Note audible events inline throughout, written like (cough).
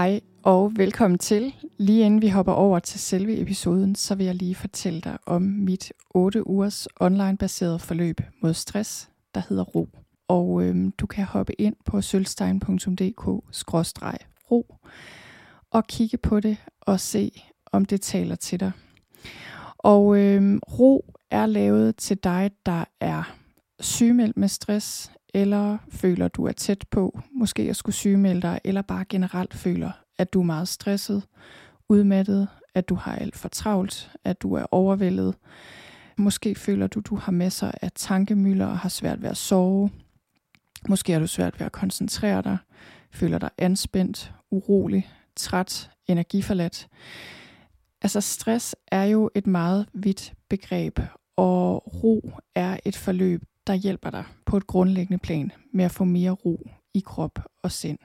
Hej og velkommen til. Lige inden vi hopper over til selve episoden, så vil jeg lige fortælle dig om mit 8 ugers online-baseret forløb mod stress, der hedder RO. Og øhm, du kan hoppe ind på sølvstein.dk-ro og kigge på det og se, om det taler til dig. Og øhm, ro er lavet til dig, der er sygemeldt med stress, eller føler, du er tæt på, måske at skulle sygemelde dig, eller bare generelt føler, at du er meget stresset, udmattet, at du har alt for travlt, at du er overvældet. Måske føler du, du har masser af tankemøller og har svært ved at sove. Måske har du svært ved at koncentrere dig, føler dig anspændt, urolig, træt, energiforladt. Altså stress er jo et meget vidt begreb, og ro er et forløb, der hjælper dig på et grundlæggende plan med at få mere ro i krop og sind.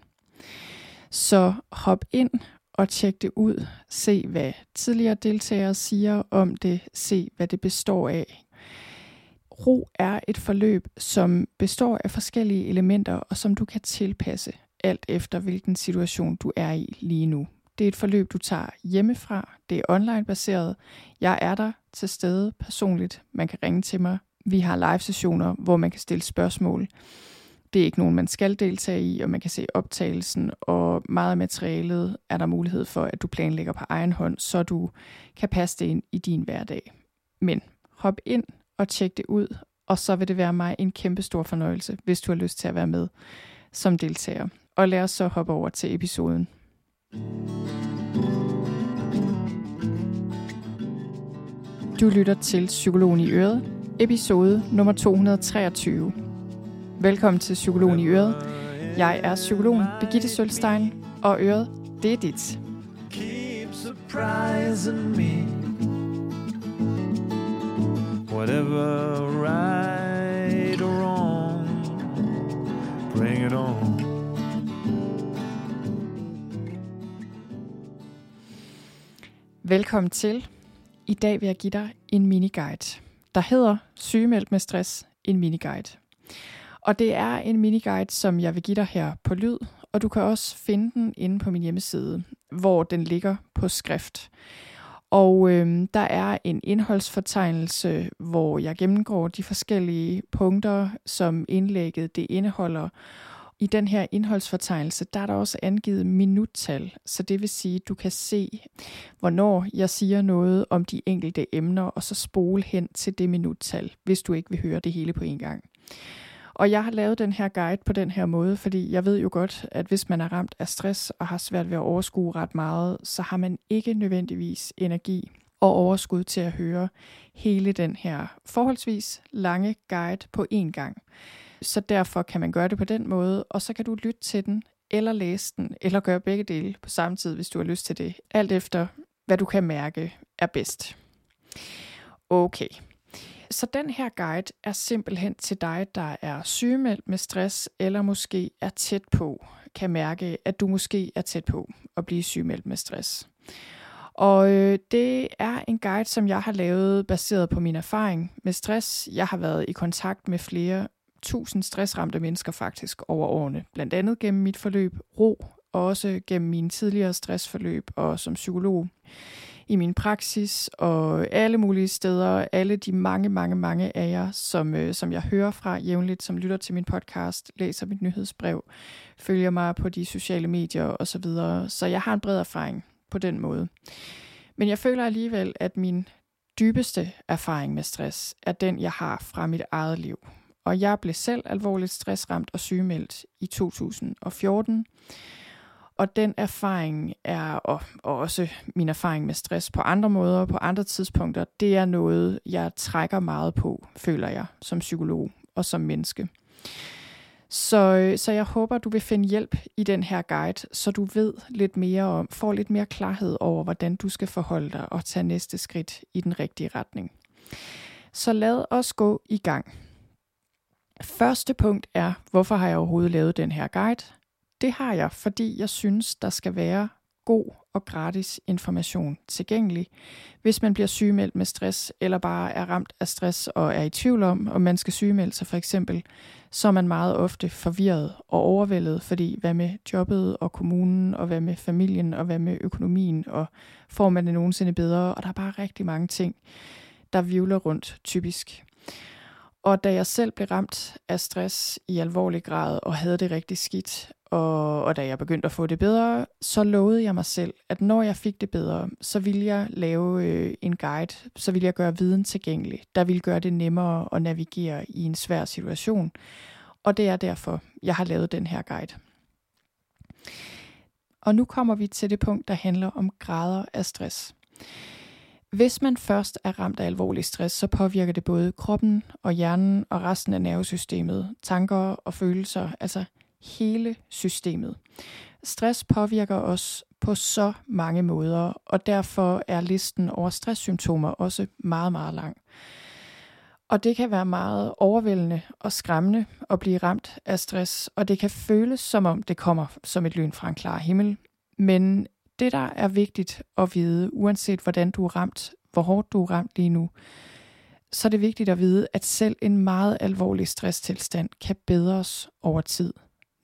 Så hop ind og tjek det ud. Se, hvad tidligere deltagere siger om det. Se, hvad det består af. Ro er et forløb, som består af forskellige elementer, og som du kan tilpasse alt efter, hvilken situation du er i lige nu. Det er et forløb, du tager hjemmefra. Det er online baseret. Jeg er der til stede personligt. Man kan ringe til mig vi har live-sessioner, hvor man kan stille spørgsmål. Det er ikke nogen, man skal deltage i, og man kan se optagelsen, og meget af materialet er der mulighed for, at du planlægger på egen hånd, så du kan passe det ind i din hverdag. Men hop ind og tjek det ud, og så vil det være mig en kæmpe stor fornøjelse, hvis du har lyst til at være med som deltager. Og lad os så hoppe over til episoden. Du lytter til Psykologen i Øret, episode nummer 223. Velkommen til Psykologen i Øret. Jeg er psykologen Birgitte Sølstein, og Øret, det er dit. Keep surprising me Whatever right or wrong Bring it on Velkommen til. I dag vil jeg give dig en mini-guide der hedder Sygemeldt med stress, en miniguide. Og det er en miniguide, som jeg vil give dig her på lyd, og du kan også finde den inde på min hjemmeside, hvor den ligger på skrift. Og øh, der er en indholdsfortegnelse, hvor jeg gennemgår de forskellige punkter, som indlægget det indeholder, i den her indholdsfortegnelse, der er der også angivet minuttal, så det vil sige, at du kan se, hvornår jeg siger noget om de enkelte emner, og så spole hen til det minuttal, hvis du ikke vil høre det hele på en gang. Og jeg har lavet den her guide på den her måde, fordi jeg ved jo godt, at hvis man er ramt af stress og har svært ved at overskue ret meget, så har man ikke nødvendigvis energi og overskud til at høre hele den her forholdsvis lange guide på én gang. Så derfor kan man gøre det på den måde, og så kan du lytte til den, eller læse den, eller gøre begge dele på samme tid, hvis du har lyst til det. Alt efter, hvad du kan mærke er bedst. Okay. Så den her guide er simpelthen til dig, der er sygemeldt med stress, eller måske er tæt på, kan mærke, at du måske er tæt på at blive sygemeldt med stress. Og øh, det er en guide, som jeg har lavet baseret på min erfaring med stress. Jeg har været i kontakt med flere tusind stressramte mennesker faktisk over årene, blandt andet gennem mit forløb Ro, og også gennem mine tidligere stressforløb og som psykolog i min praksis og alle mulige steder, alle de mange, mange, mange af jer, som, øh, som jeg hører fra jævnligt, som lytter til min podcast, læser mit nyhedsbrev, følger mig på de sociale medier osv. Så, videre. så jeg har en bred erfaring på den måde. Men jeg føler alligevel, at min dybeste erfaring med stress er den, jeg har fra mit eget liv. Og jeg blev selv alvorligt stressramt og sygemeldt i 2014. Og den erfaring er, og, og også min erfaring med stress på andre måder, på andre tidspunkter, det er noget, jeg trækker meget på, føler jeg, som psykolog og som menneske. Så, så jeg håber, du vil finde hjælp i den her guide, så du ved lidt mere om, får lidt mere klarhed over, hvordan du skal forholde dig og tage næste skridt i den rigtige retning. Så lad os gå i gang. Første punkt er, hvorfor har jeg overhovedet lavet den her guide? Det har jeg, fordi jeg synes, der skal være god og gratis information tilgængelig, hvis man bliver sygemeldt med stress, eller bare er ramt af stress og er i tvivl om, om man skal sygemelde sig for eksempel, så er man meget ofte forvirret og overvældet, fordi hvad med jobbet og kommunen, og hvad med familien, og hvad med økonomien, og får man det nogensinde bedre, og der er bare rigtig mange ting, der vivler rundt typisk. Og da jeg selv blev ramt af stress i alvorlig grad og havde det rigtig skidt, og, og da jeg begyndte at få det bedre, så lovede jeg mig selv, at når jeg fik det bedre, så ville jeg lave øh, en guide, så ville jeg gøre viden tilgængelig, der ville gøre det nemmere at navigere i en svær situation. Og det er derfor, jeg har lavet den her guide. Og nu kommer vi til det punkt, der handler om grader af stress. Hvis man først er ramt af alvorlig stress, så påvirker det både kroppen og hjernen og resten af nervesystemet, tanker og følelser, altså hele systemet. Stress påvirker os på så mange måder, og derfor er listen over stresssymptomer også meget, meget lang. Og det kan være meget overvældende og skræmmende at blive ramt af stress, og det kan føles som om det kommer som et lyn fra en klar himmel. Men det, der er vigtigt at vide, uanset hvordan du er ramt, hvor hårdt du er ramt lige nu, så er det vigtigt at vide, at selv en meget alvorlig stresstilstand kan bedres over tid.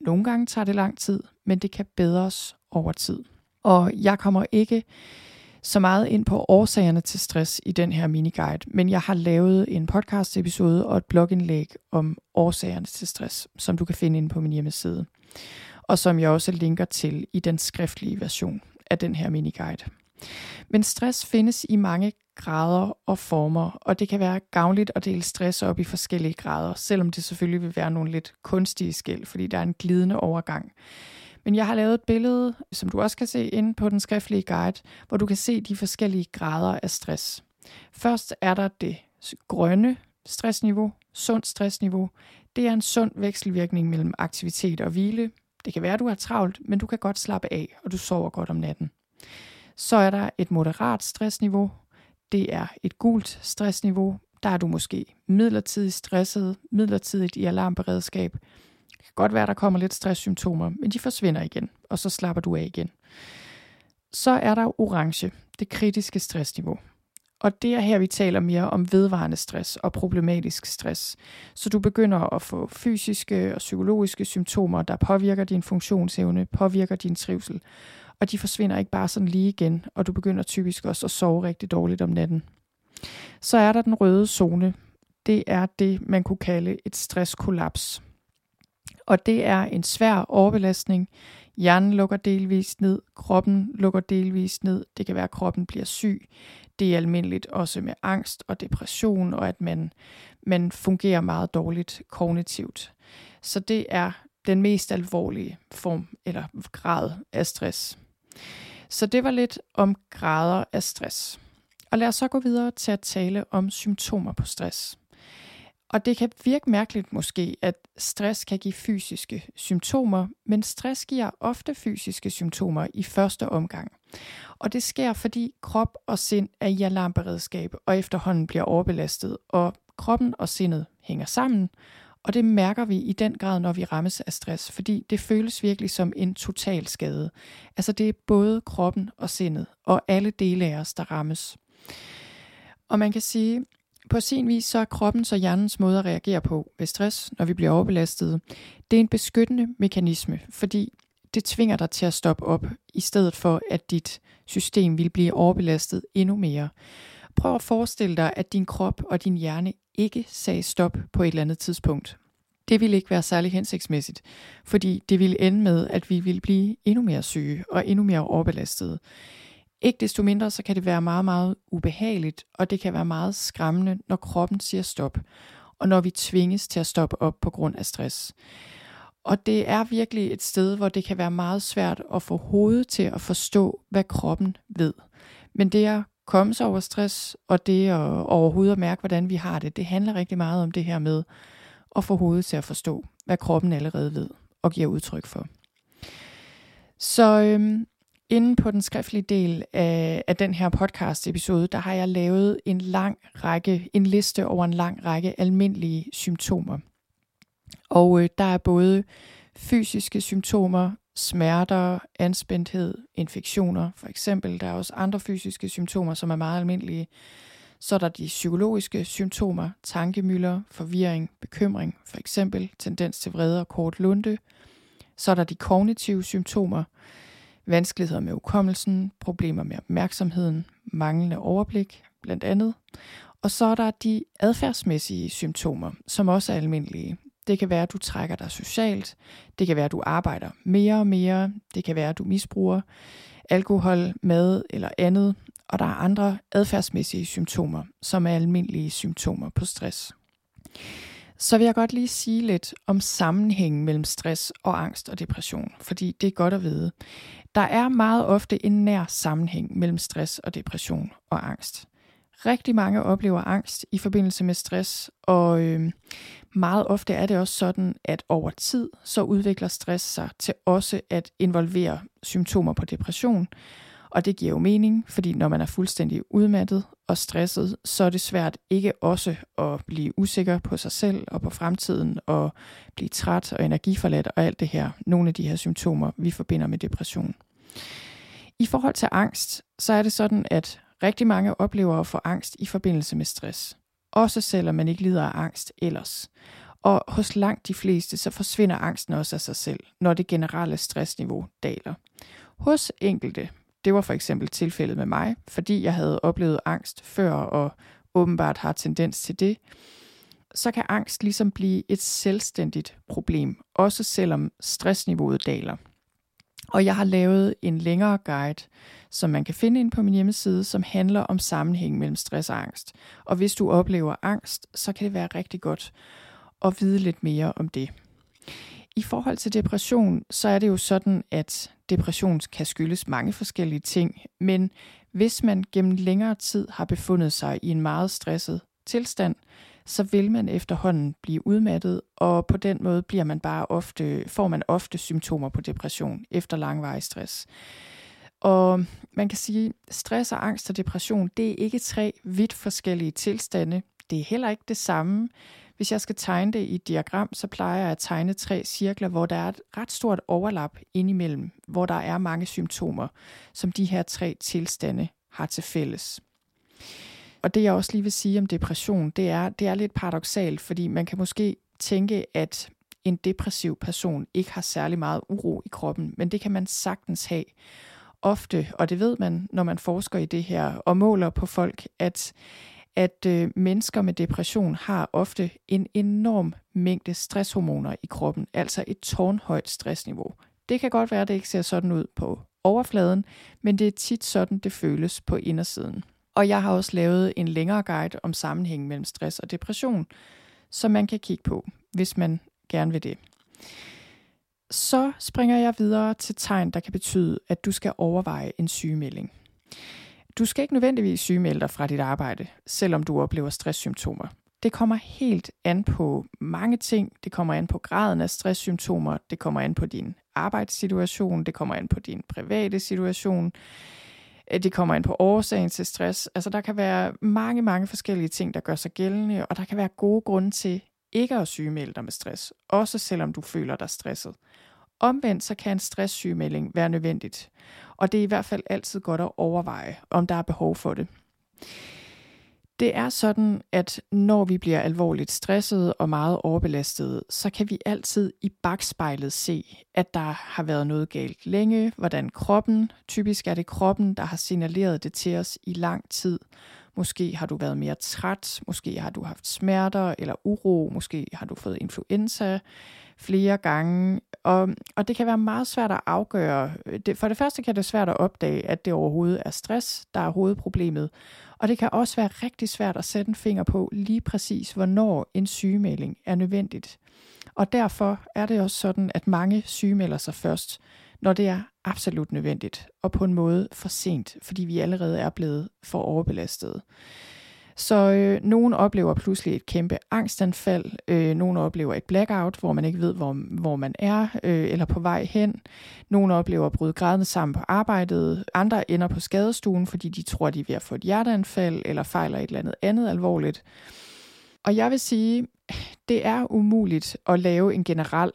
Nogle gange tager det lang tid, men det kan bedres over tid. Og jeg kommer ikke så meget ind på årsagerne til stress i den her miniguide, men jeg har lavet en podcast episode og et blogindlæg om årsagerne til stress, som du kan finde inde på min hjemmeside, og som jeg også linker til i den skriftlige version af den her miniguide. Men stress findes i mange grader og former, og det kan være gavnligt at dele stress op i forskellige grader, selvom det selvfølgelig vil være nogle lidt kunstige skæld, fordi der er en glidende overgang. Men jeg har lavet et billede, som du også kan se inde på den skriftlige guide, hvor du kan se de forskellige grader af stress. Først er der det grønne stressniveau, sundt stressniveau. Det er en sund vekselvirkning mellem aktivitet og hvile. Det kan være, at du er travlt, men du kan godt slappe af, og du sover godt om natten. Så er der et moderat stressniveau. Det er et gult stressniveau. Der er du måske midlertidigt stresset, midlertidigt i alarmberedskab. Det kan godt være, der kommer lidt stresssymptomer, men de forsvinder igen, og så slapper du af igen. Så er der orange, det kritiske stressniveau. Og det er her, vi taler mere om vedvarende stress og problematisk stress. Så du begynder at få fysiske og psykologiske symptomer, der påvirker din funktionsevne, påvirker din trivsel. Og de forsvinder ikke bare sådan lige igen, og du begynder typisk også at sove rigtig dårligt om natten. Så er der den røde zone. Det er det, man kunne kalde et stresskollaps. Og det er en svær overbelastning. Hjernen lukker delvist ned, kroppen lukker delvist ned. Det kan være, at kroppen bliver syg. Det er almindeligt også med angst og depression, og at man, man fungerer meget dårligt kognitivt. Så det er den mest alvorlige form eller grad af stress. Så det var lidt om grader af stress. Og lad os så gå videre til at tale om symptomer på stress. Og det kan virke mærkeligt måske, at stress kan give fysiske symptomer, men stress giver ofte fysiske symptomer i første omgang. Og det sker, fordi krop og sind er i alarmberedskab og efterhånden bliver overbelastet, og kroppen og sindet hænger sammen, og det mærker vi i den grad, når vi rammes af stress, fordi det føles virkelig som en total skade. Altså det er både kroppen og sindet, og alle dele af os, der rammes. Og man kan sige, på sin vis så er kroppens og hjernens måde at reagere på ved stress, når vi bliver overbelastet, det er en beskyttende mekanisme, fordi det tvinger dig til at stoppe op, i stedet for at dit system vil blive overbelastet endnu mere. Prøv at forestille dig, at din krop og din hjerne ikke sagde stop på et eller andet tidspunkt. Det ville ikke være særlig hensigtsmæssigt, fordi det ville ende med, at vi ville blive endnu mere syge og endnu mere overbelastede. Ikke desto mindre, så kan det være meget, meget ubehageligt, og det kan være meget skræmmende, når kroppen siger stop, og når vi tvinges til at stoppe op på grund af stress. Og det er virkelig et sted, hvor det kan være meget svært at få hovedet til at forstå, hvad kroppen ved. Men det at komme sig over stress, og det at overhovedet at mærke, hvordan vi har det, det handler rigtig meget om det her med at få hovedet til at forstå, hvad kroppen allerede ved og giver udtryk for. Så øhm, Inden på den skriftlige del af, af den her podcast episode, der har jeg lavet en lang række, en liste over en lang række almindelige symptomer. Og øh, der er både fysiske symptomer, smerter, anspændthed, infektioner for eksempel. Der er også andre fysiske symptomer, som er meget almindelige. Så er der de psykologiske symptomer, tankemøller, forvirring, bekymring, for eksempel tendens til vrede og kort lunde. Så er der de kognitive symptomer, vanskeligheder med ukommelsen, problemer med opmærksomheden, manglende overblik, blandt andet. Og så er der de adfærdsmæssige symptomer, som også er almindelige. Det kan være, at du trækker dig socialt. Det kan være, at du arbejder mere og mere. Det kan være, at du misbruger alkohol, mad eller andet. Og der er andre adfærdsmæssige symptomer, som er almindelige symptomer på stress. Så vil jeg godt lige sige lidt om sammenhængen mellem stress og angst og depression, fordi det er godt at vide. Der er meget ofte en nær sammenhæng mellem stress og depression og angst. Rigtig mange oplever angst i forbindelse med stress, og øh, meget ofte er det også sådan, at over tid så udvikler stress sig til også at involvere symptomer på depression. Og det giver jo mening, fordi når man er fuldstændig udmattet og stresset, så er det svært ikke også at blive usikker på sig selv og på fremtiden og blive træt og energiforladt og alt det her. Nogle af de her symptomer, vi forbinder med depression. I forhold til angst, så er det sådan, at rigtig mange oplever at få angst i forbindelse med stress. Også selvom man ikke lider af angst ellers. Og hos langt de fleste, så forsvinder angsten også af sig selv, når det generelle stressniveau daler. Hos enkelte, det var for eksempel tilfældet med mig, fordi jeg havde oplevet angst før og åbenbart har tendens til det, så kan angst ligesom blive et selvstændigt problem, også selvom stressniveauet daler. Og jeg har lavet en længere guide, som man kan finde ind på min hjemmeside, som handler om sammenhængen mellem stress og angst. Og hvis du oplever angst, så kan det være rigtig godt at vide lidt mere om det. I forhold til depression, så er det jo sådan, at depression kan skyldes mange forskellige ting, men hvis man gennem længere tid har befundet sig i en meget stresset tilstand, så vil man efterhånden blive udmattet, og på den måde bliver man bare ofte, får man ofte symptomer på depression efter langvarig stress. Og man kan sige, stress og angst og depression, det er ikke tre vidt forskellige tilstande. Det er heller ikke det samme. Hvis jeg skal tegne det i et diagram, så plejer jeg at tegne tre cirkler, hvor der er et ret stort overlap indimellem, hvor der er mange symptomer, som de her tre tilstande har til fælles. Og det jeg også lige vil sige om depression, det er, det er lidt paradoxalt, fordi man kan måske tænke, at en depressiv person ikke har særlig meget uro i kroppen, men det kan man sagtens have. Ofte, og det ved man, når man forsker i det her og måler på folk, at at øh, mennesker med depression har ofte en enorm mængde stresshormoner i kroppen, altså et tårnhøjt stressniveau. Det kan godt være, at det ikke ser sådan ud på overfladen, men det er tit sådan, det føles på indersiden. Og jeg har også lavet en længere guide om sammenhængen mellem stress og depression, som man kan kigge på, hvis man gerne vil det. Så springer jeg videre til tegn, der kan betyde, at du skal overveje en sygemelding. Du skal ikke nødvendigvis sygemelde dig fra dit arbejde, selvom du oplever stresssymptomer. Det kommer helt an på mange ting. Det kommer an på graden af stresssymptomer. Det kommer an på din arbejdssituation. Det kommer an på din private situation. Øh, det kommer an på årsagen til stress. Altså der kan være mange, mange forskellige ting, der gør sig gældende, og der kan være gode grunde til ikke at sygemelde dig med stress, også selvom du føler dig stresset. Omvendt så kan en stresssygemelding være nødvendigt, og det er i hvert fald altid godt at overveje, om der er behov for det. Det er sådan, at når vi bliver alvorligt stresset og meget overbelastet, så kan vi altid i bagspejlet se, at der har været noget galt længe, hvordan kroppen, typisk er det kroppen, der har signaleret det til os i lang tid. Måske har du været mere træt, måske har du haft smerter eller uro, måske har du fået influenza flere gange. Og, og det kan være meget svært at afgøre. Det, for det første kan det være svært at opdage, at det overhovedet er stress, der er hovedproblemet. Og det kan også være rigtig svært at sætte en finger på lige præcis, hvornår en sygemelding er nødvendigt. Og derfor er det også sådan, at mange sygemelder sig først, når det er absolut nødvendigt, og på en måde for sent, fordi vi allerede er blevet for overbelastet. Så øh, nogen oplever pludselig et kæmpe angstanfald, øh, nogen oplever et blackout, hvor man ikke ved, hvor, hvor man er øh, eller på vej hen. Nogen oplever at bryde grædende sammen på arbejdet. Andre ender på skadestuen, fordi de tror, de er ved at få et hjerteanfald eller fejler et eller andet andet alvorligt. Og jeg vil sige, det er umuligt at lave en generel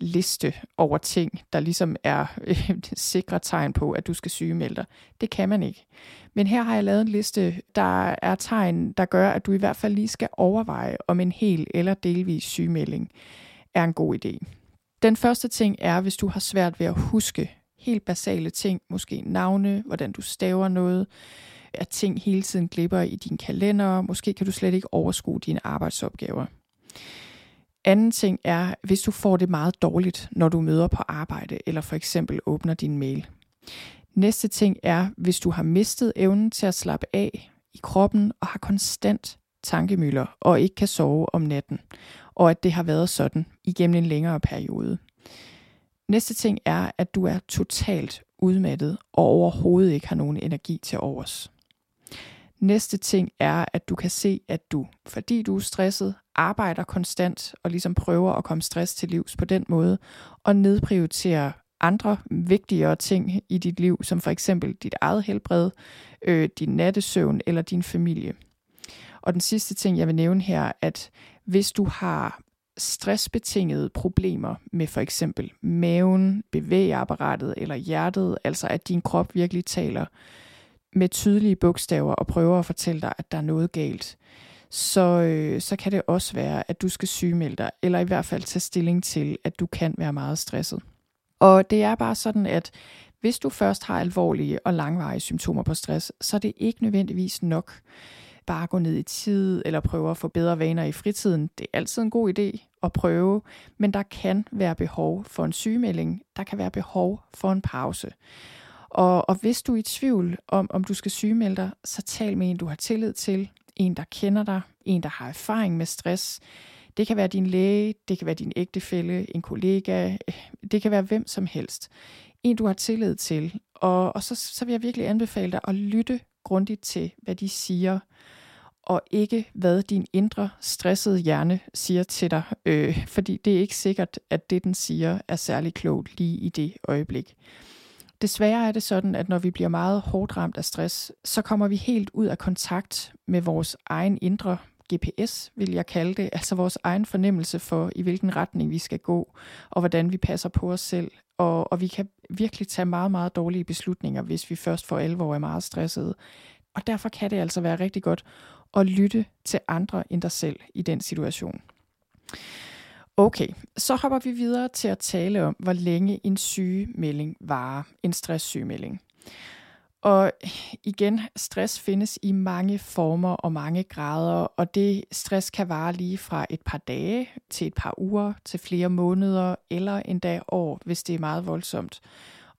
liste over ting, der ligesom er øh, (laughs) sikre tegn på, at du skal sygemelde dig. Det kan man ikke. Men her har jeg lavet en liste, der er tegn, der gør, at du i hvert fald lige skal overveje, om en hel eller delvis sygemelding er en god idé. Den første ting er, hvis du har svært ved at huske helt basale ting, måske navne, hvordan du staver noget, at ting hele tiden glipper i din kalender, måske kan du slet ikke overskue dine arbejdsopgaver. Anden ting er, hvis du får det meget dårligt, når du møder på arbejde, eller for eksempel åbner din mail. Næste ting er, hvis du har mistet evnen til at slappe af i kroppen og har konstant tankemøller og ikke kan sove om natten, og at det har været sådan igennem en længere periode. Næste ting er, at du er totalt udmattet og overhovedet ikke har nogen energi til overs. Næste ting er, at du kan se, at du, fordi du er stresset, arbejder konstant og ligesom prøver at komme stress til livs på den måde, og nedprioriterer andre vigtigere ting i dit liv, som for eksempel dit eget helbred, øh, din nattesøvn eller din familie. Og den sidste ting, jeg vil nævne her, at hvis du har stressbetingede problemer med for eksempel maven, bevægeapparatet eller hjertet, altså at din krop virkelig taler med tydelige bogstaver og prøver at fortælle dig, at der er noget galt, så, øh, så kan det også være, at du skal sygemelde dig, eller i hvert fald tage stilling til, at du kan være meget stresset. Og det er bare sådan, at hvis du først har alvorlige og langvarige symptomer på stress, så er det ikke nødvendigvis nok bare at gå ned i tid eller prøve at få bedre vaner i fritiden. Det er altid en god idé at prøve, men der kan være behov for en sygemelding. Der kan være behov for en pause. Og, og hvis du er i tvivl om, om du skal sygemelde dig, så tal med en, du har tillid til, en, der kender dig, en, der har erfaring med stress. Det kan være din læge, det kan være din ægtefælle, en kollega, øh, det kan være hvem som helst. En, du har tillid til. Og, og så, så vil jeg virkelig anbefale dig at lytte grundigt til, hvad de siger, og ikke hvad din indre stressede hjerne siger til dig, øh, fordi det er ikke sikkert, at det, den siger, er særlig klogt lige i det øjeblik. Desværre er det sådan, at når vi bliver meget hårdt ramt af stress, så kommer vi helt ud af kontakt med vores egen indre GPS, vil jeg kalde det, altså vores egen fornemmelse for, i hvilken retning vi skal gå, og hvordan vi passer på os selv. Og, og vi kan virkelig tage meget, meget dårlige beslutninger, hvis vi først for alvor er meget stressede. Og derfor kan det altså være rigtig godt at lytte til andre end dig selv i den situation. Okay, så hopper vi videre til at tale om, hvor længe en sygemelding varer, en stresssygemelding. Og igen, stress findes i mange former og mange grader, og det stress kan vare lige fra et par dage til et par uger, til flere måneder eller endda år, hvis det er meget voldsomt.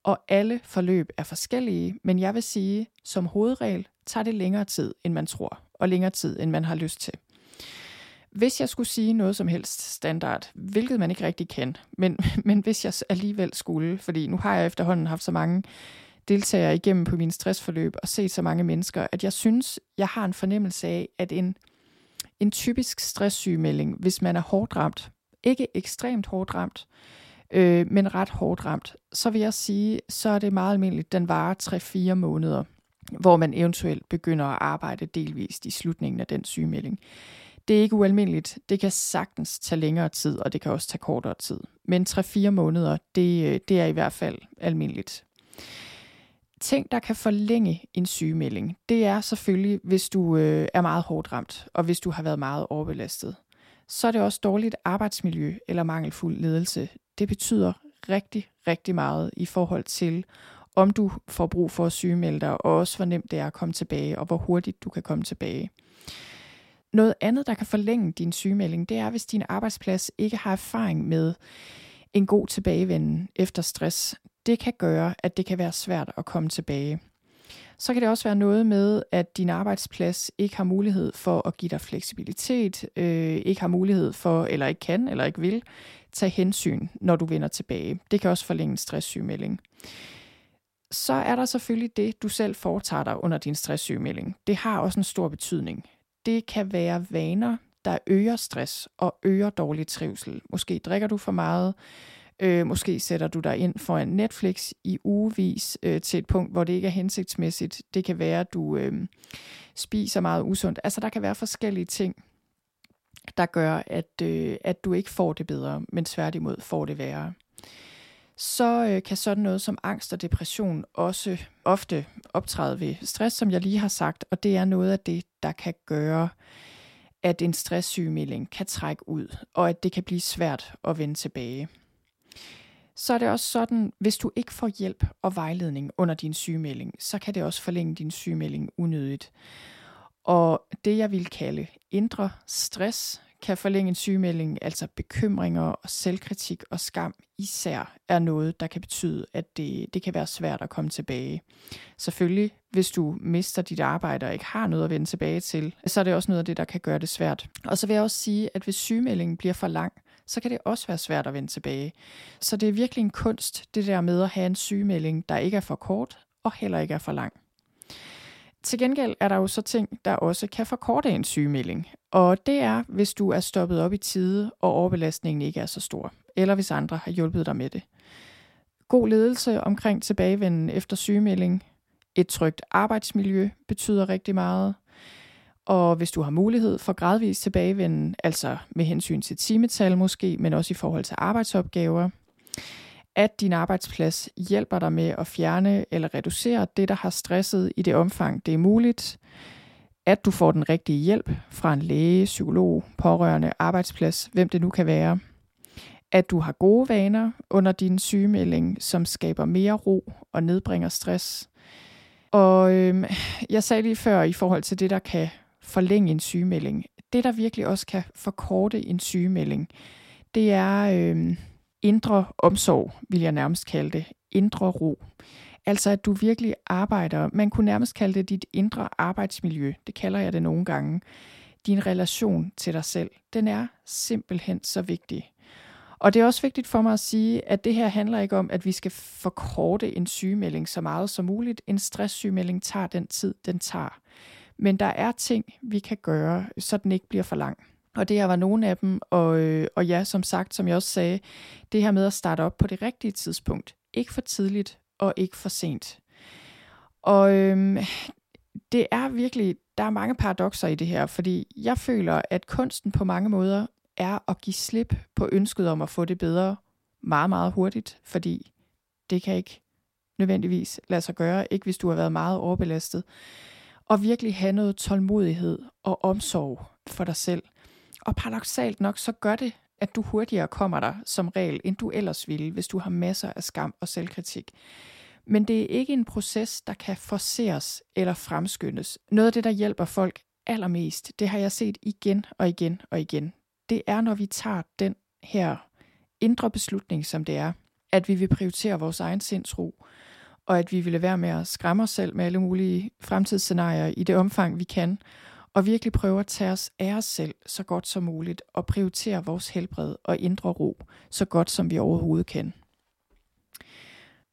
Og alle forløb er forskellige, men jeg vil sige, som hovedregel tager det længere tid, end man tror, og længere tid, end man har lyst til. Hvis jeg skulle sige noget som helst standard, hvilket man ikke rigtig kan, men, (laughs) men hvis jeg alligevel skulle, fordi nu har jeg efterhånden haft så mange deltagere igennem på min stressforløb og set så mange mennesker, at jeg synes, jeg har en fornemmelse af, at en, en typisk stresssygemelding, hvis man er hårdt ramt, ikke ekstremt hårdt ramt, øh, men ret hårdt ramt, så vil jeg sige, så er det meget almindeligt, den varer 3-4 måneder, hvor man eventuelt begynder at arbejde delvist i slutningen af den sygemelding. Det er ikke ualmindeligt. Det kan sagtens tage længere tid, og det kan også tage kortere tid. Men 3-4 måneder, det, øh, det er i hvert fald almindeligt. Ting, der kan forlænge en sygemelding, det er selvfølgelig, hvis du øh, er meget hårdt ramt, og hvis du har været meget overbelastet. Så er det også dårligt arbejdsmiljø eller mangelfuld ledelse. Det betyder rigtig, rigtig meget i forhold til, om du får brug for at sygemelde dig, og også hvor nemt det er at komme tilbage, og hvor hurtigt du kan komme tilbage. Noget andet, der kan forlænge din sygemelding, det er, hvis din arbejdsplads ikke har erfaring med en god tilbagevenden efter stress. Det kan gøre, at det kan være svært at komme tilbage. Så kan det også være noget med, at din arbejdsplads ikke har mulighed for at give dig fleksibilitet, øh, ikke har mulighed for, eller ikke kan, eller ikke vil, tage hensyn, når du vender tilbage. Det kan også forlænge en stresssygemelding. Så er der selvfølgelig det, du selv foretager dig under din stresssygemelding. Det har også en stor betydning det kan være vaner, der øger stress og øger dårlig trivsel. Måske drikker du for meget, øh, måske sætter du dig ind for en Netflix i ugevis øh, til et punkt, hvor det ikke er hensigtsmæssigt. Det kan være, at du øh, spiser meget usundt. Altså der kan være forskellige ting. der gør, at, øh, at du ikke får det bedre, men tværtimod får det værre. Så øh, kan sådan noget som angst og depression også ofte optræde ved stress, som jeg lige har sagt, og det er noget af det, der kan gøre, at en stresssygemelding kan trække ud, og at det kan blive svært at vende tilbage. Så er det også sådan, hvis du ikke får hjælp og vejledning under din sygemelding, så kan det også forlænge din sygemelding unødigt. Og det, jeg vil kalde indre stress, kan forlænge en sygemelding, altså bekymringer og selvkritik og skam især, er noget, der kan betyde, at det, det kan være svært at komme tilbage. Selvfølgelig, hvis du mister dit arbejde og ikke har noget at vende tilbage til, så er det også noget af det, der kan gøre det svært. Og så vil jeg også sige, at hvis sygemeldingen bliver for lang, så kan det også være svært at vende tilbage. Så det er virkelig en kunst, det der med at have en sygemelding, der ikke er for kort og heller ikke er for lang. Til gengæld er der jo så ting, der også kan forkorte en sygemelding. Og det er, hvis du er stoppet op i tide, og overbelastningen ikke er så stor. Eller hvis andre har hjulpet dig med det. God ledelse omkring tilbagevenden efter sygemelding. Et trygt arbejdsmiljø betyder rigtig meget. Og hvis du har mulighed for gradvis tilbagevenden, altså med hensyn til timetal måske, men også i forhold til arbejdsopgaver, at din arbejdsplads hjælper dig med at fjerne eller reducere det, der har stresset i det omfang, det er muligt, at du får den rigtige hjælp fra en læge, psykolog, pårørende, arbejdsplads, hvem det nu kan være, at du har gode vaner under din sygemelding, som skaber mere ro og nedbringer stress. Og øh, jeg sagde lige før i forhold til det, der kan forlænge en sygemelding. Det, der virkelig også kan forkorte en sygemelding, det er øh, indre omsorg, vil jeg nærmest kalde det. Indre ro. Altså at du virkelig arbejder, man kunne nærmest kalde det dit indre arbejdsmiljø, det kalder jeg det nogle gange. Din relation til dig selv, den er simpelthen så vigtig. Og det er også vigtigt for mig at sige, at det her handler ikke om, at vi skal forkorte en sygemelding så meget som muligt. En stresssygemelding tager den tid, den tager. Men der er ting, vi kan gøre, så den ikke bliver for lang. Og det her var nogle af dem, og, øh, og ja, som sagt, som jeg også sagde, det her med at starte op på det rigtige tidspunkt. Ikke for tidligt og ikke for sent. Og øhm, det er virkelig, der er mange paradoxer i det her, fordi jeg føler, at kunsten på mange måder er at give slip på ønsket om at få det bedre meget, meget hurtigt, fordi det kan ikke nødvendigvis lade sig gøre, ikke hvis du har været meget overbelastet og virkelig have noget tålmodighed og omsorg for dig selv. Og paradoxalt nok, så gør det, at du hurtigere kommer der som regel, end du ellers ville, hvis du har masser af skam og selvkritik. Men det er ikke en proces, der kan forceres eller fremskyndes. Noget af det, der hjælper folk allermest, det har jeg set igen og igen og igen. Det er, når vi tager den her indre beslutning, som det er, at vi vil prioritere vores egen sindsro, og at vi vil være med at skræmme os selv med alle mulige fremtidsscenarier i det omfang, vi kan, og virkelig prøve at tage os af os selv så godt som muligt, og prioritere vores helbred og indre ro så godt som vi overhovedet kan.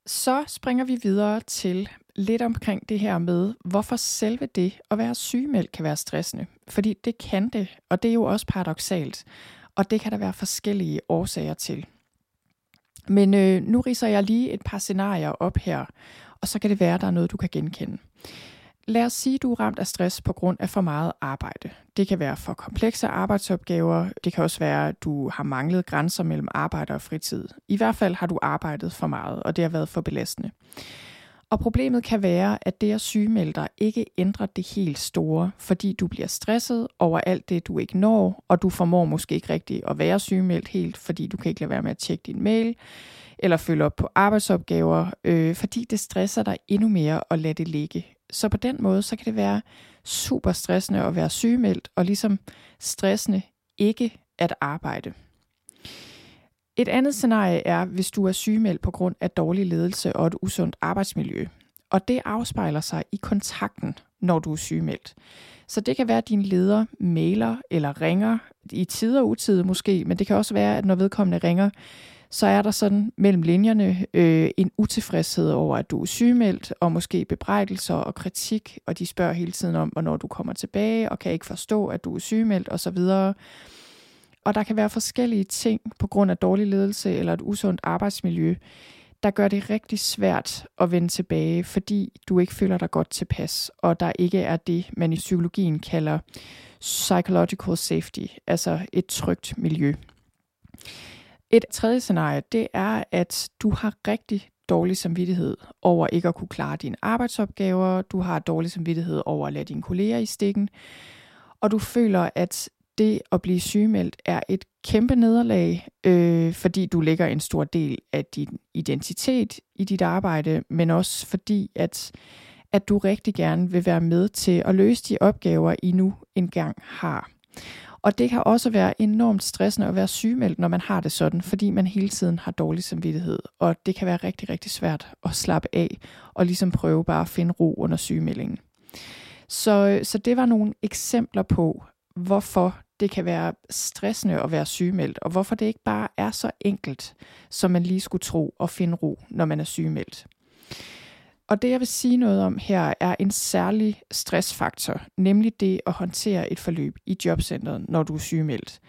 Så springer vi videre til lidt omkring det her med, hvorfor selve det at være sygemeldt kan være stressende. Fordi det kan det, og det er jo også paradoxalt, og det kan der være forskellige årsager til. Men øh, nu riser jeg lige et par scenarier op her, og så kan det være, at der er noget, du kan genkende. Lad os sige, at du er ramt af stress på grund af for meget arbejde. Det kan være for komplekse arbejdsopgaver. Det kan også være, at du har manglet grænser mellem arbejde og fritid. I hvert fald har du arbejdet for meget, og det har været for belastende. Og problemet kan være, at det at sygemelde dig ikke ændrer det helt store, fordi du bliver stresset over alt det, du ikke når, og du formår måske ikke rigtigt at være sygemeldt helt, fordi du kan ikke lade være med at tjekke din mail, eller følge op på arbejdsopgaver, øh, fordi det stresser dig endnu mere at lade det ligge. Så på den måde, så kan det være super stressende at være sygemeldt, og ligesom stressende ikke at arbejde. Et andet scenarie er, hvis du er sygemeldt på grund af dårlig ledelse og et usundt arbejdsmiljø. Og det afspejler sig i kontakten, når du er sygemeldt. Så det kan være, at din leder mailer eller ringer i tid og utid måske, men det kan også være, at når vedkommende ringer, så er der sådan mellem linjerne øh, en utilfredshed over, at du er sygemeldt, og måske bebrejdelser og kritik, og de spørger hele tiden om, hvornår du kommer tilbage, og kan ikke forstå, at du er sygemeldt osv. Og der kan være forskellige ting på grund af dårlig ledelse eller et usundt arbejdsmiljø, der gør det rigtig svært at vende tilbage, fordi du ikke føler dig godt tilpas, og der ikke er det, man i psykologien kalder psychological safety, altså et trygt miljø. Et tredje scenarie, det er, at du har rigtig dårlig samvittighed over ikke at kunne klare dine arbejdsopgaver, du har dårlig samvittighed over at lade dine kolleger i stikken, og du føler, at det at blive sygemeldt er et kæmpe nederlag, øh, fordi du lægger en stor del af din identitet i dit arbejde, men også fordi, at, at du rigtig gerne vil være med til at løse de opgaver, I nu engang har. Og det kan også være enormt stressende at være sygemeldt, når man har det sådan, fordi man hele tiden har dårlig samvittighed. Og det kan være rigtig, rigtig svært at slappe af og ligesom prøve bare at finde ro under sygemeldingen. Så, så det var nogle eksempler på, hvorfor det kan være stressende at være sygemeldt, og hvorfor det ikke bare er så enkelt, som man lige skulle tro at finde ro, når man er sygemeldt. Og det jeg vil sige noget om her er en særlig stressfaktor, nemlig det at håndtere et forløb i jobcentret, når du er sygemeldt.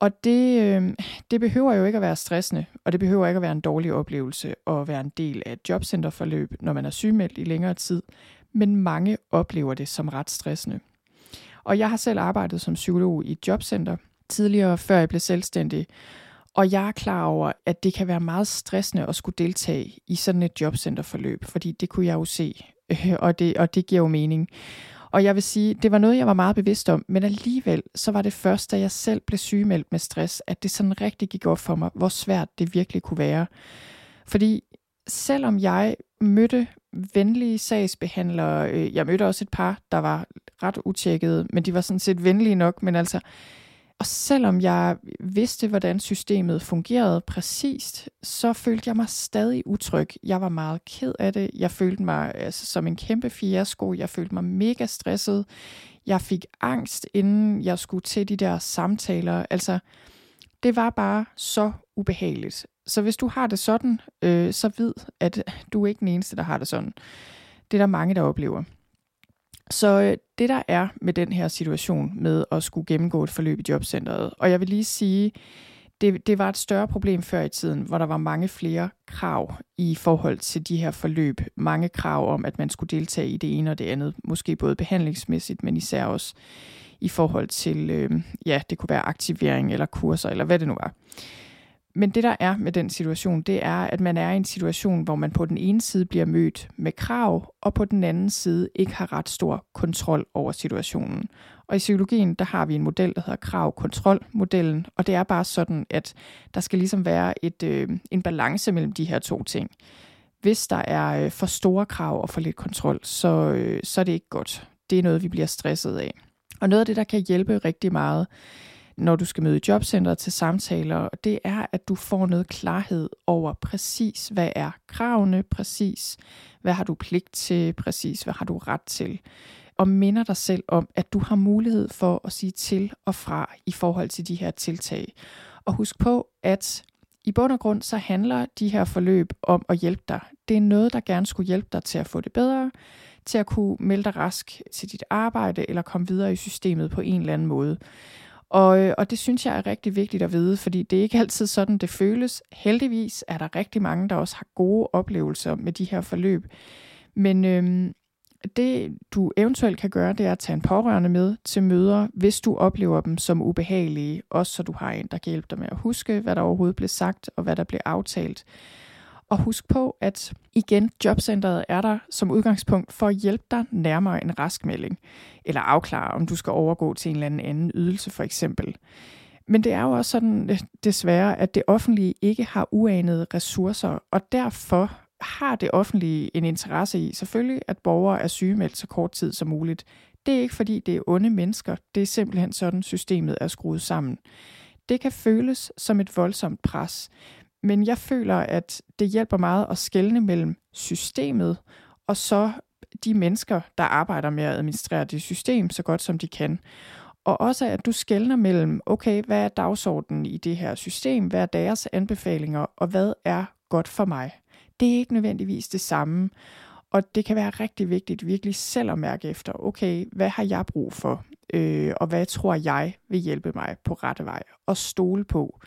Og det, øh, det behøver jo ikke at være stressende, og det behøver ikke at være en dårlig oplevelse at være en del af et jobcenterforløb, når man er sygemeldt i længere tid, men mange oplever det som ret stressende. Og jeg har selv arbejdet som psykolog i et jobcenter tidligere, før jeg blev selvstændig. Og jeg er klar over, at det kan være meget stressende at skulle deltage i sådan et jobcenterforløb, fordi det kunne jeg jo se, øh, og det, og det giver jo mening. Og jeg vil sige, det var noget, jeg var meget bevidst om, men alligevel, så var det først, da jeg selv blev sygemeldt med stress, at det sådan rigtig gik op for mig, hvor svært det virkelig kunne være. Fordi selvom jeg mødte venlige sagsbehandlere, øh, jeg mødte også et par, der var ret utjekkede, men de var sådan set venlige nok, men altså, og selvom jeg vidste, hvordan systemet fungerede præcist, så følte jeg mig stadig utryg. Jeg var meget ked af det. Jeg følte mig altså, som en kæmpe fiasko. Jeg følte mig mega stresset. Jeg fik angst, inden jeg skulle til de der samtaler. Altså, det var bare så ubehageligt. Så hvis du har det sådan, øh, så vid, at du er ikke den eneste, der har det sådan. Det er der mange, der oplever. Så øh, det der er med den her situation med at skulle gennemgå et forløb i jobcentret, og jeg vil lige sige, det, det var et større problem før i tiden, hvor der var mange flere krav i forhold til de her forløb. Mange krav om, at man skulle deltage i det ene og det andet, måske både behandlingsmæssigt, men især også i forhold til, øh, ja, det kunne være aktivering eller kurser, eller hvad det nu var. Men det der er med den situation, det er, at man er i en situation, hvor man på den ene side bliver mødt med krav, og på den anden side ikke har ret stor kontrol over situationen. Og i psykologien, der har vi en model, der hedder krav-kontrol-modellen, og det er bare sådan, at der skal ligesom være et, øh, en balance mellem de her to ting. Hvis der er øh, for store krav og for lidt kontrol, så, øh, så er det ikke godt. Det er noget, vi bliver stresset af. Og noget af det, der kan hjælpe rigtig meget, når du skal møde i jobcentret til samtaler, det er, at du får noget klarhed over præcis, hvad er kravene, præcis, hvad har du pligt til, præcis, hvad har du ret til. Og minder dig selv om, at du har mulighed for at sige til og fra i forhold til de her tiltag. Og husk på, at i bund og grund så handler de her forløb om at hjælpe dig. Det er noget, der gerne skulle hjælpe dig til at få det bedre, til at kunne melde dig rask til dit arbejde eller komme videre i systemet på en eller anden måde. Og, øh, og det synes jeg er rigtig vigtigt at vide, fordi det er ikke altid sådan, det føles. Heldigvis er der rigtig mange, der også har gode oplevelser med de her forløb. Men øhm, det du eventuelt kan gøre, det er at tage en pårørende med til møder, hvis du oplever dem som ubehagelige, også så du har en, der kan hjælpe dig med at huske, hvad der overhovedet blev sagt og hvad der blev aftalt. Og husk på, at igen, jobcentret er der som udgangspunkt for at hjælpe dig nærmere en raskmelding, eller afklare, om du skal overgå til en eller anden anden ydelse for eksempel. Men det er jo også sådan øh, desværre, at det offentlige ikke har uanede ressourcer, og derfor har det offentlige en interesse i selvfølgelig, at borgere er sygemeldt så kort tid som muligt. Det er ikke fordi, det er onde mennesker. Det er simpelthen sådan, systemet er skruet sammen. Det kan føles som et voldsomt pres, men jeg føler, at det hjælper meget at skelne mellem systemet og så de mennesker, der arbejder med at administrere det system så godt som de kan. Og også at du skældner mellem, okay, hvad er dagsordenen i det her system, hvad er deres anbefalinger, og hvad er godt for mig. Det er ikke nødvendigvis det samme. Og det kan være rigtig vigtigt virkelig selv at mærke efter, okay, hvad har jeg brug for, øh, og hvad tror jeg vil hjælpe mig på rette vej, og stole på,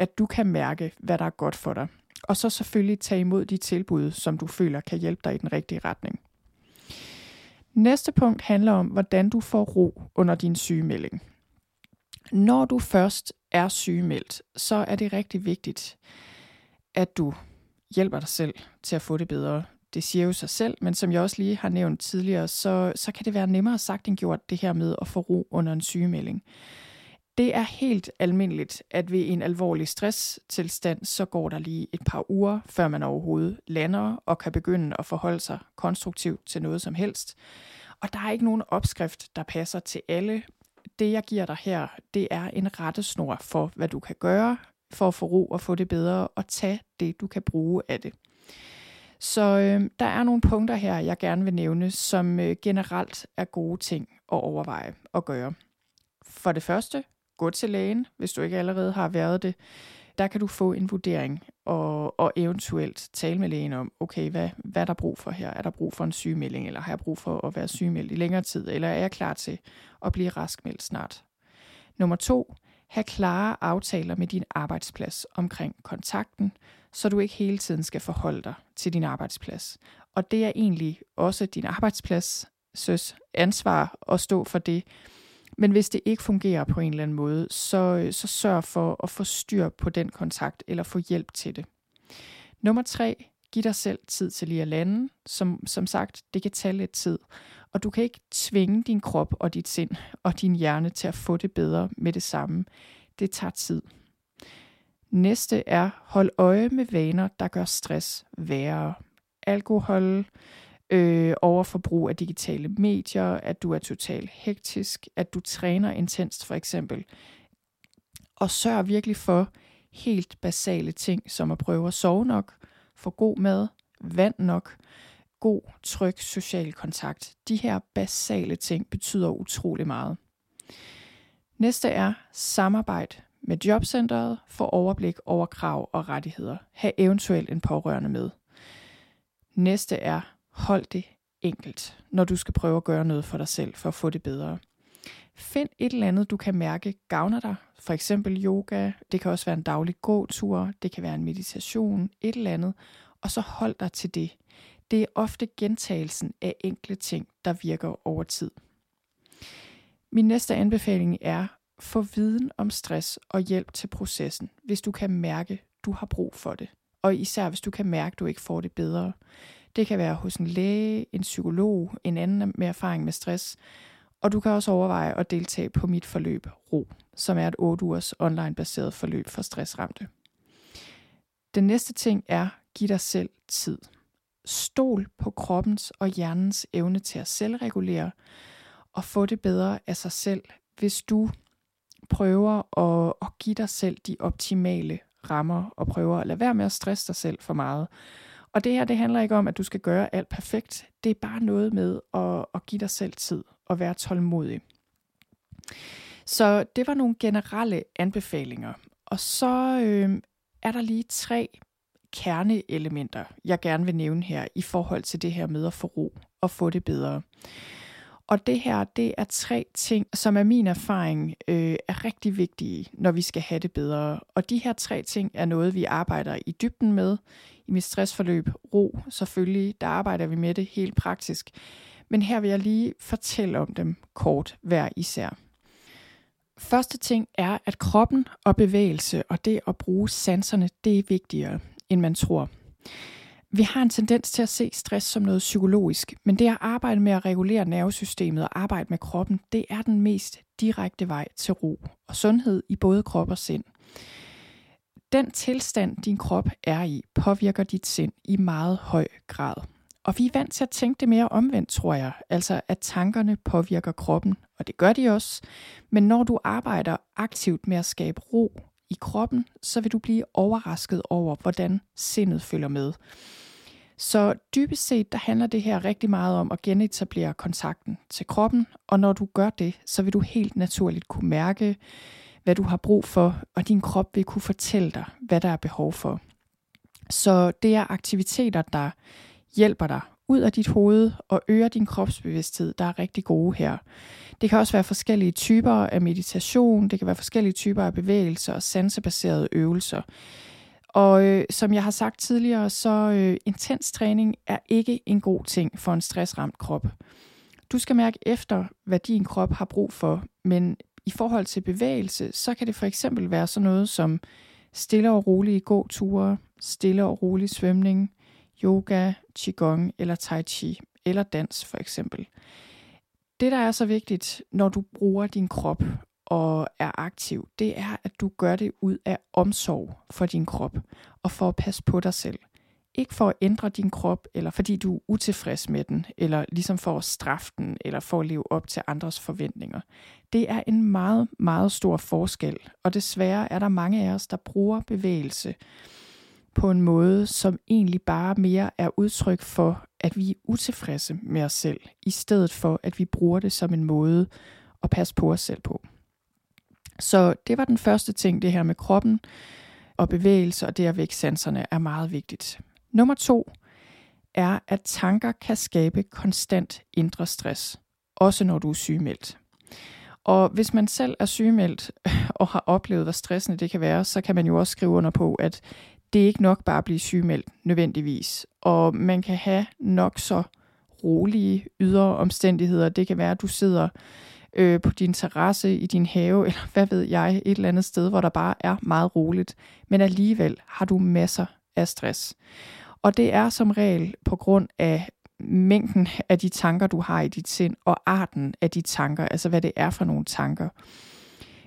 at du kan mærke, hvad der er godt for dig. Og så selvfølgelig tage imod de tilbud, som du føler kan hjælpe dig i den rigtige retning. Næste punkt handler om, hvordan du får ro under din sygemelding. Når du først er sygemeldt, så er det rigtig vigtigt, at du hjælper dig selv til at få det bedre. Det siger jo sig selv, men som jeg også lige har nævnt tidligere, så, så kan det være nemmere sagt end gjort, det her med at få ro under en sygemelding. Det er helt almindeligt, at ved en alvorlig stresstilstand, så går der lige et par uger, før man overhovedet lander og kan begynde at forholde sig konstruktivt til noget som helst. Og der er ikke nogen opskrift, der passer til alle. Det, jeg giver dig her, det er en rettesnor for, hvad du kan gøre for at få ro og få det bedre, og tage det, du kan bruge af det. Så øh, der er nogle punkter her, jeg gerne vil nævne, som øh, generelt er gode ting at overveje og gøre. For det første, gå til lægen, hvis du ikke allerede har været det. Der kan du få en vurdering og, og eventuelt tale med lægen om, okay, hvad, hvad er der brug for her? Er der brug for en sygemelding, eller har jeg brug for at være sygemeldt i længere tid, eller er jeg klar til at blive raskmeldt snart? Nummer to, have klare aftaler med din arbejdsplads omkring kontakten, så du ikke hele tiden skal forholde dig til din arbejdsplads. Og det er egentlig også din arbejdsplads søs ansvar at stå for det, men hvis det ikke fungerer på en eller anden måde, så, øh, så sørg for at få styr på den kontakt eller få hjælp til det. Nummer tre, giv dig selv tid til lige at lande. Som, som sagt, det kan tage lidt tid. Og du kan ikke tvinge din krop og dit sind og din hjerne til at få det bedre med det samme. Det tager tid. Næste er, hold øje med vaner, der gør stress værre. Alkohol, øh, overforbrug af digitale medier, at du er totalt hektisk, at du træner intenst for eksempel. Og sørg virkelig for helt basale ting, som at prøve at sove nok, få god mad, vand nok, god, tryg social kontakt. De her basale ting betyder utrolig meget. Næste er samarbejde med jobcentret for overblik over krav og rettigheder. Ha' eventuelt en pårørende med. Næste er hold det enkelt, når du skal prøve at gøre noget for dig selv for at få det bedre. Find et eller andet, du kan mærke gavner dig. For eksempel yoga, det kan også være en daglig gåtur, det kan være en meditation, et eller andet. Og så hold dig til det. Det er ofte gentagelsen af enkle ting, der virker over tid. Min næste anbefaling er, få viden om stress og hjælp til processen, hvis du kan mærke, du har brug for det. Og især hvis du kan mærke, du ikke får det bedre. Det kan være hos en læge, en psykolog, en anden med erfaring med stress. Og du kan også overveje at deltage på mit forløb RO, som er et 8 ugers online-baseret forløb for stressramte. Den næste ting er, giv dig selv tid. Stol på kroppens og hjernens evne til at selvregulere og få det bedre af sig selv, hvis du prøver at, at give dig selv de optimale rammer og prøver at lade være med at stresse dig selv for meget. Og det her, det handler ikke om, at du skal gøre alt perfekt. Det er bare noget med at, at give dig selv tid og være tålmodig. Så det var nogle generelle anbefalinger. Og så øh, er der lige tre kerneelementer, jeg gerne vil nævne her i forhold til det her med at få ro og få det bedre. Og det her, det er tre ting, som er min erfaring øh, er rigtig vigtige, når vi skal have det bedre. Og de her tre ting er noget, vi arbejder i dybden med i mit stressforløb. Ro, selvfølgelig, der arbejder vi med det helt praktisk. Men her vil jeg lige fortælle om dem kort hver især. Første ting er, at kroppen og bevægelse og det at bruge sanserne, det er vigtigere, end man tror. Vi har en tendens til at se stress som noget psykologisk, men det at arbejde med at regulere nervesystemet og arbejde med kroppen, det er den mest direkte vej til ro og sundhed i både krop og sind. Den tilstand, din krop er i, påvirker dit sind i meget høj grad. Og vi er vant til at tænke det mere omvendt, tror jeg. Altså, at tankerne påvirker kroppen, og det gør de også. Men når du arbejder aktivt med at skabe ro i kroppen, så vil du blive overrasket over, hvordan sindet følger med. Så dybest set, der handler det her rigtig meget om at genetablere kontakten til kroppen, og når du gør det, så vil du helt naturligt kunne mærke, hvad du har brug for, og din krop vil kunne fortælle dig, hvad der er behov for. Så det er aktiviteter, der hjælper dig ud af dit hoved og øger din kropsbevidsthed, der er rigtig gode her. Det kan også være forskellige typer af meditation, det kan være forskellige typer af bevægelser og sansebaserede øvelser. Og øh, som jeg har sagt tidligere, så øh, intens træning er ikke en god ting for en stressramt krop. Du skal mærke efter, hvad din krop har brug for, men i forhold til bevægelse, så kan det for eksempel være sådan noget som stille og rolige gåture, stille og rolig svømning, yoga, qigong eller tai chi, eller dans for eksempel. Det, der er så vigtigt, når du bruger din krop og er aktiv, det er, at du gør det ud af omsorg for din krop og for at passe på dig selv. Ikke for at ændre din krop, eller fordi du er utilfreds med den, eller ligesom for at straffe den, eller for at leve op til andres forventninger. Det er en meget, meget stor forskel, og desværre er der mange af os, der bruger bevægelse på en måde, som egentlig bare mere er udtryk for, at vi er utilfredse med os selv, i stedet for, at vi bruger det som en måde at passe på os selv på. Så det var den første ting, det her med kroppen og bevægelse og det at vække sanserne er meget vigtigt. Nummer to er, at tanker kan skabe konstant indre stress, også når du er sygemeldt. Og hvis man selv er sygemeldt (laughs) og har oplevet, hvor stressende det kan være, så kan man jo også skrive under på, at det er ikke nok bare at blive sygemeldt nødvendigvis. Og man kan have nok så rolige ydre omstændigheder. Det kan være, at du sidder øh, på din terrasse i din have, (laughs) eller hvad ved jeg, et eller andet sted, hvor der bare er meget roligt. Men alligevel har du masser af stress. Og det er som regel på grund af mængden af de tanker, du har i dit sind, og arten af de tanker, altså hvad det er for nogle tanker.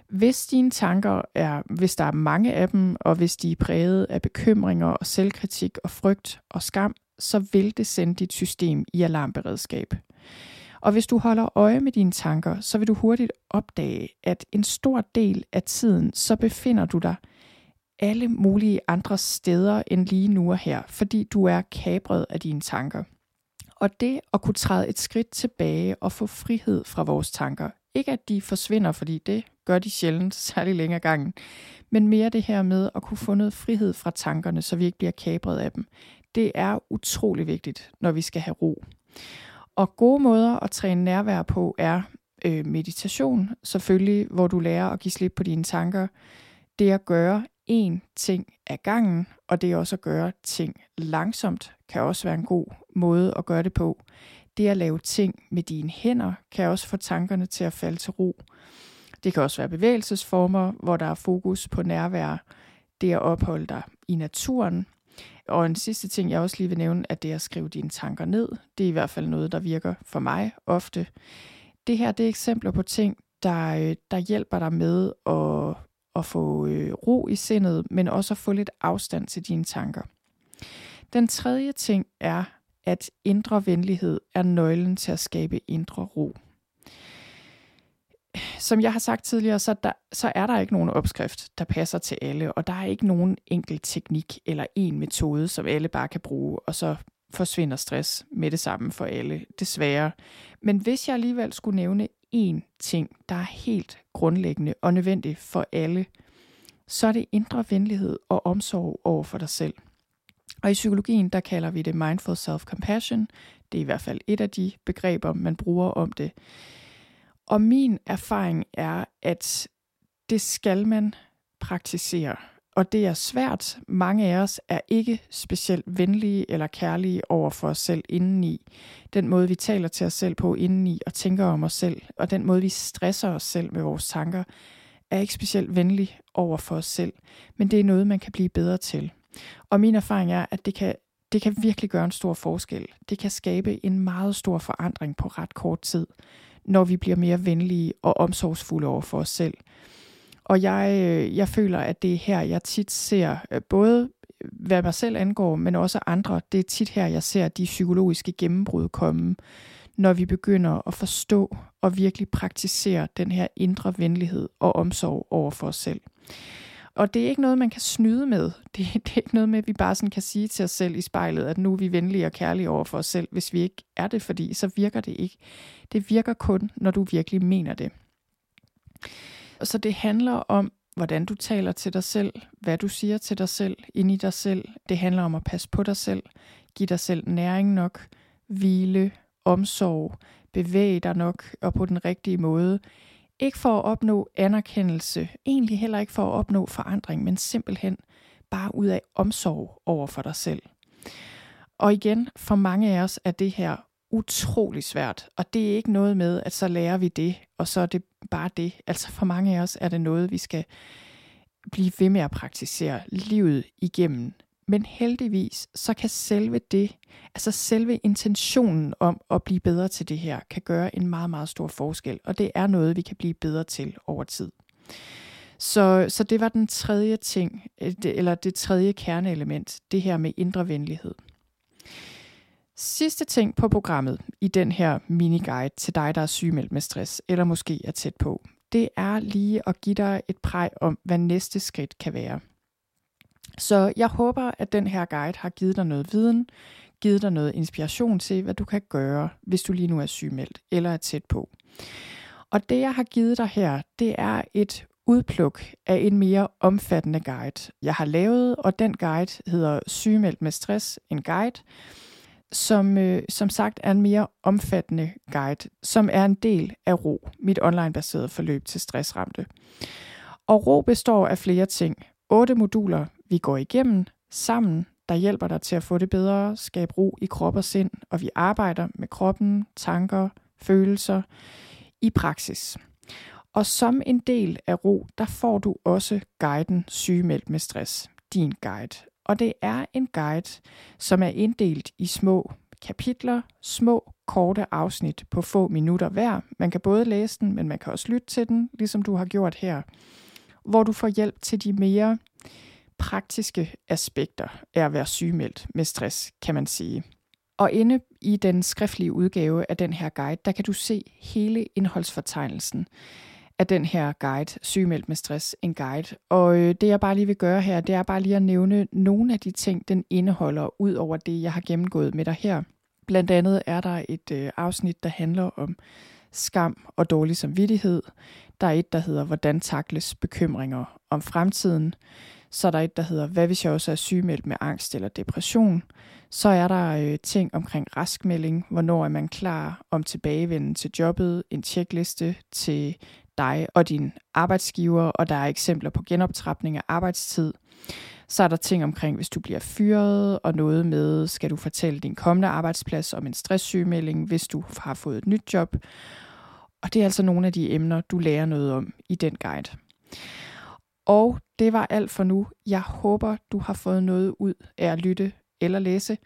Hvis dine tanker er, hvis der er mange af dem, og hvis de er præget af bekymringer og selvkritik og frygt og skam, så vil det sende dit system i alarmberedskab. Og hvis du holder øje med dine tanker, så vil du hurtigt opdage, at en stor del af tiden, så befinder du dig alle mulige andre steder end lige nu og her, fordi du er kabret af dine tanker. Og det at kunne træde et skridt tilbage og få frihed fra vores tanker, ikke at de forsvinder, fordi det gør de sjældent, (laughs) særlig længere gangen, men mere det her med at kunne få noget frihed fra tankerne, så vi ikke bliver kabret af dem. Det er utrolig vigtigt, når vi skal have ro. Og gode måder at træne nærvær på er øh, meditation, selvfølgelig, hvor du lærer at give slip på dine tanker. Det at gøre én ting ad gangen, og det er også at gøre ting langsomt, kan også være en god måde at gøre det på. Det at lave ting med dine hænder, kan også få tankerne til at falde til ro. Det kan også være bevægelsesformer, hvor der er fokus på nærvær. Det at opholde dig i naturen. Og en sidste ting, jeg også lige vil nævne, er det at skrive dine tanker ned. Det er i hvert fald noget, der virker for mig ofte. Det her det er eksempler på ting, der, øh, der hjælper dig med at, at få øh, ro i sindet, men også at få lidt afstand til dine tanker. Den tredje ting er, at indre venlighed er nøglen til at skabe indre ro som jeg har sagt tidligere, så, der, så er der ikke nogen opskrift, der passer til alle, og der er ikke nogen enkel teknik eller en metode, som alle bare kan bruge, og så forsvinder stress med det samme for alle, desværre. Men hvis jeg alligevel skulle nævne én ting, der er helt grundlæggende og nødvendig for alle, så er det indre venlighed og omsorg over for dig selv. Og i psykologien, der kalder vi det mindful self-compassion. Det er i hvert fald et af de begreber, man bruger om det. Og min erfaring er, at det skal man praktisere. Og det er svært. Mange af os er ikke specielt venlige eller kærlige over for os selv indeni. Den måde, vi taler til os selv på indeni og tænker om os selv, og den måde, vi stresser os selv med vores tanker, er ikke specielt venlig over for os selv. Men det er noget, man kan blive bedre til. Og min erfaring er, at det kan, det kan virkelig gøre en stor forskel. Det kan skabe en meget stor forandring på ret kort tid når vi bliver mere venlige og omsorgsfulde over for os selv. Og jeg, øh, jeg føler, at det er her, jeg tit ser øh, både hvad mig selv angår, men også andre. Det er tit her, jeg ser de psykologiske gennembrud komme, når vi begynder at forstå og virkelig praktisere den her indre venlighed og omsorg over for os selv. Og det er ikke noget, man kan snyde med. (laughs) Det, det er ikke noget med, at vi bare sådan kan sige til os selv i spejlet, at nu er vi venlige og kærlige over for os selv, hvis vi ikke er det, fordi så virker det ikke. Det virker kun, når du virkelig mener det. Så det handler om, hvordan du taler til dig selv, hvad du siger til dig selv, ind i dig selv. Det handler om at passe på dig selv, give dig selv næring nok, hvile, omsorg, bevæge dig nok og på den rigtige måde. Ikke for at opnå anerkendelse, egentlig heller ikke for at opnå forandring, men simpelthen bare ud af omsorg over for dig selv. Og igen, for mange af os er det her utrolig svært, og det er ikke noget med, at så lærer vi det, og så er det bare det. Altså for mange af os er det noget, vi skal blive ved med at praktisere livet igennem. Men heldigvis, så kan selve det, altså selve intentionen om at blive bedre til det her, kan gøre en meget, meget stor forskel. Og det er noget, vi kan blive bedre til over tid. Så, så det var den tredje ting, øh, eller det tredje kerneelement, det her med indre venlighed. Sidste ting på programmet i den her mini-guide til dig, der er sygemeldt med stress, eller måske er tæt på, det er lige at give dig et præg om, hvad næste skridt kan være. Så jeg håber, at den her guide har givet dig noget viden, givet dig noget inspiration til, hvad du kan gøre, hvis du lige nu er sygemeldt eller er tæt på. Og det, jeg har givet dig her, det er et udpluk af en mere omfattende guide, jeg har lavet, og den guide hedder Sygemeldt med stress, en guide, som øh, som sagt er en mere omfattende guide, som er en del af RO, mit online-baserede forløb til stressramte. Og RO består af flere ting. Otte moduler, vi går igennem sammen, der hjælper dig til at få det bedre, skabe ro i krop og sind, og vi arbejder med kroppen, tanker, følelser i praksis. Og som en del af ro, der får du også guiden Sygemeldt med stress, din guide. Og det er en guide, som er inddelt i små kapitler, små, korte afsnit på få minutter hver. Man kan både læse den, men man kan også lytte til den, ligesom du har gjort her, hvor du får hjælp til de mere praktiske aspekter af at være sygemeldt med stress, kan man sige. Og inde i den skriftlige udgave af den her guide, der kan du se hele indholdsfortegnelsen af den her guide, Sygemeldt med stress, en guide. Og øh, det jeg bare lige vil gøre her, det er bare lige at nævne nogle af de ting, den indeholder, ud over det, jeg har gennemgået med dig her. Blandt andet er der et øh, afsnit, der handler om skam og dårlig samvittighed. Der er et, der hedder, hvordan takles bekymringer om fremtiden. Så er der et, der hedder, hvad hvis jeg også er sygemeldt med angst eller depression? Så er der øh, ting omkring raskmelding, hvornår er man klar om tilbagevenden til jobbet, en tjekliste til dig og din arbejdsgiver, og der er eksempler på genoptrapning af arbejdstid. Så er der ting omkring, hvis du bliver fyret, og noget med, skal du fortælle din kommende arbejdsplads om en stresssygemelding, hvis du har fået et nyt job. Og det er altså nogle af de emner, du lærer noget om i den guide. Og det var alt for nu. Jeg håber, du har fået noget ud af at lytte eller læse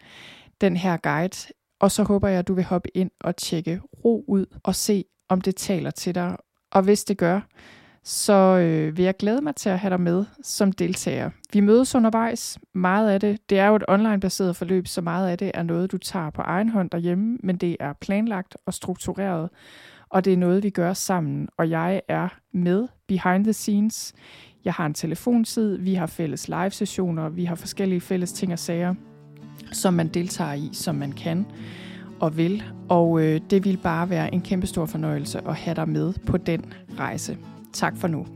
den her guide. Og så håber jeg, at du vil hoppe ind og tjekke ro ud og se, om det taler til dig, og hvis det gør, så øh, vil jeg glæde mig til at have dig med som deltager. Vi mødes undervejs. Meget af det, det er jo et online-baseret forløb, så meget af det er noget, du tager på egen hånd derhjemme, men det er planlagt og struktureret, og det er noget, vi gør sammen. Og jeg er med behind the scenes. Jeg har en telefonsid, vi har fælles live-sessioner, vi har forskellige fælles ting og sager, som man deltager i, som man kan og vil. Og øh, det vil bare være en kæmpe stor fornøjelse at have dig med på den rejse. Tak for nu.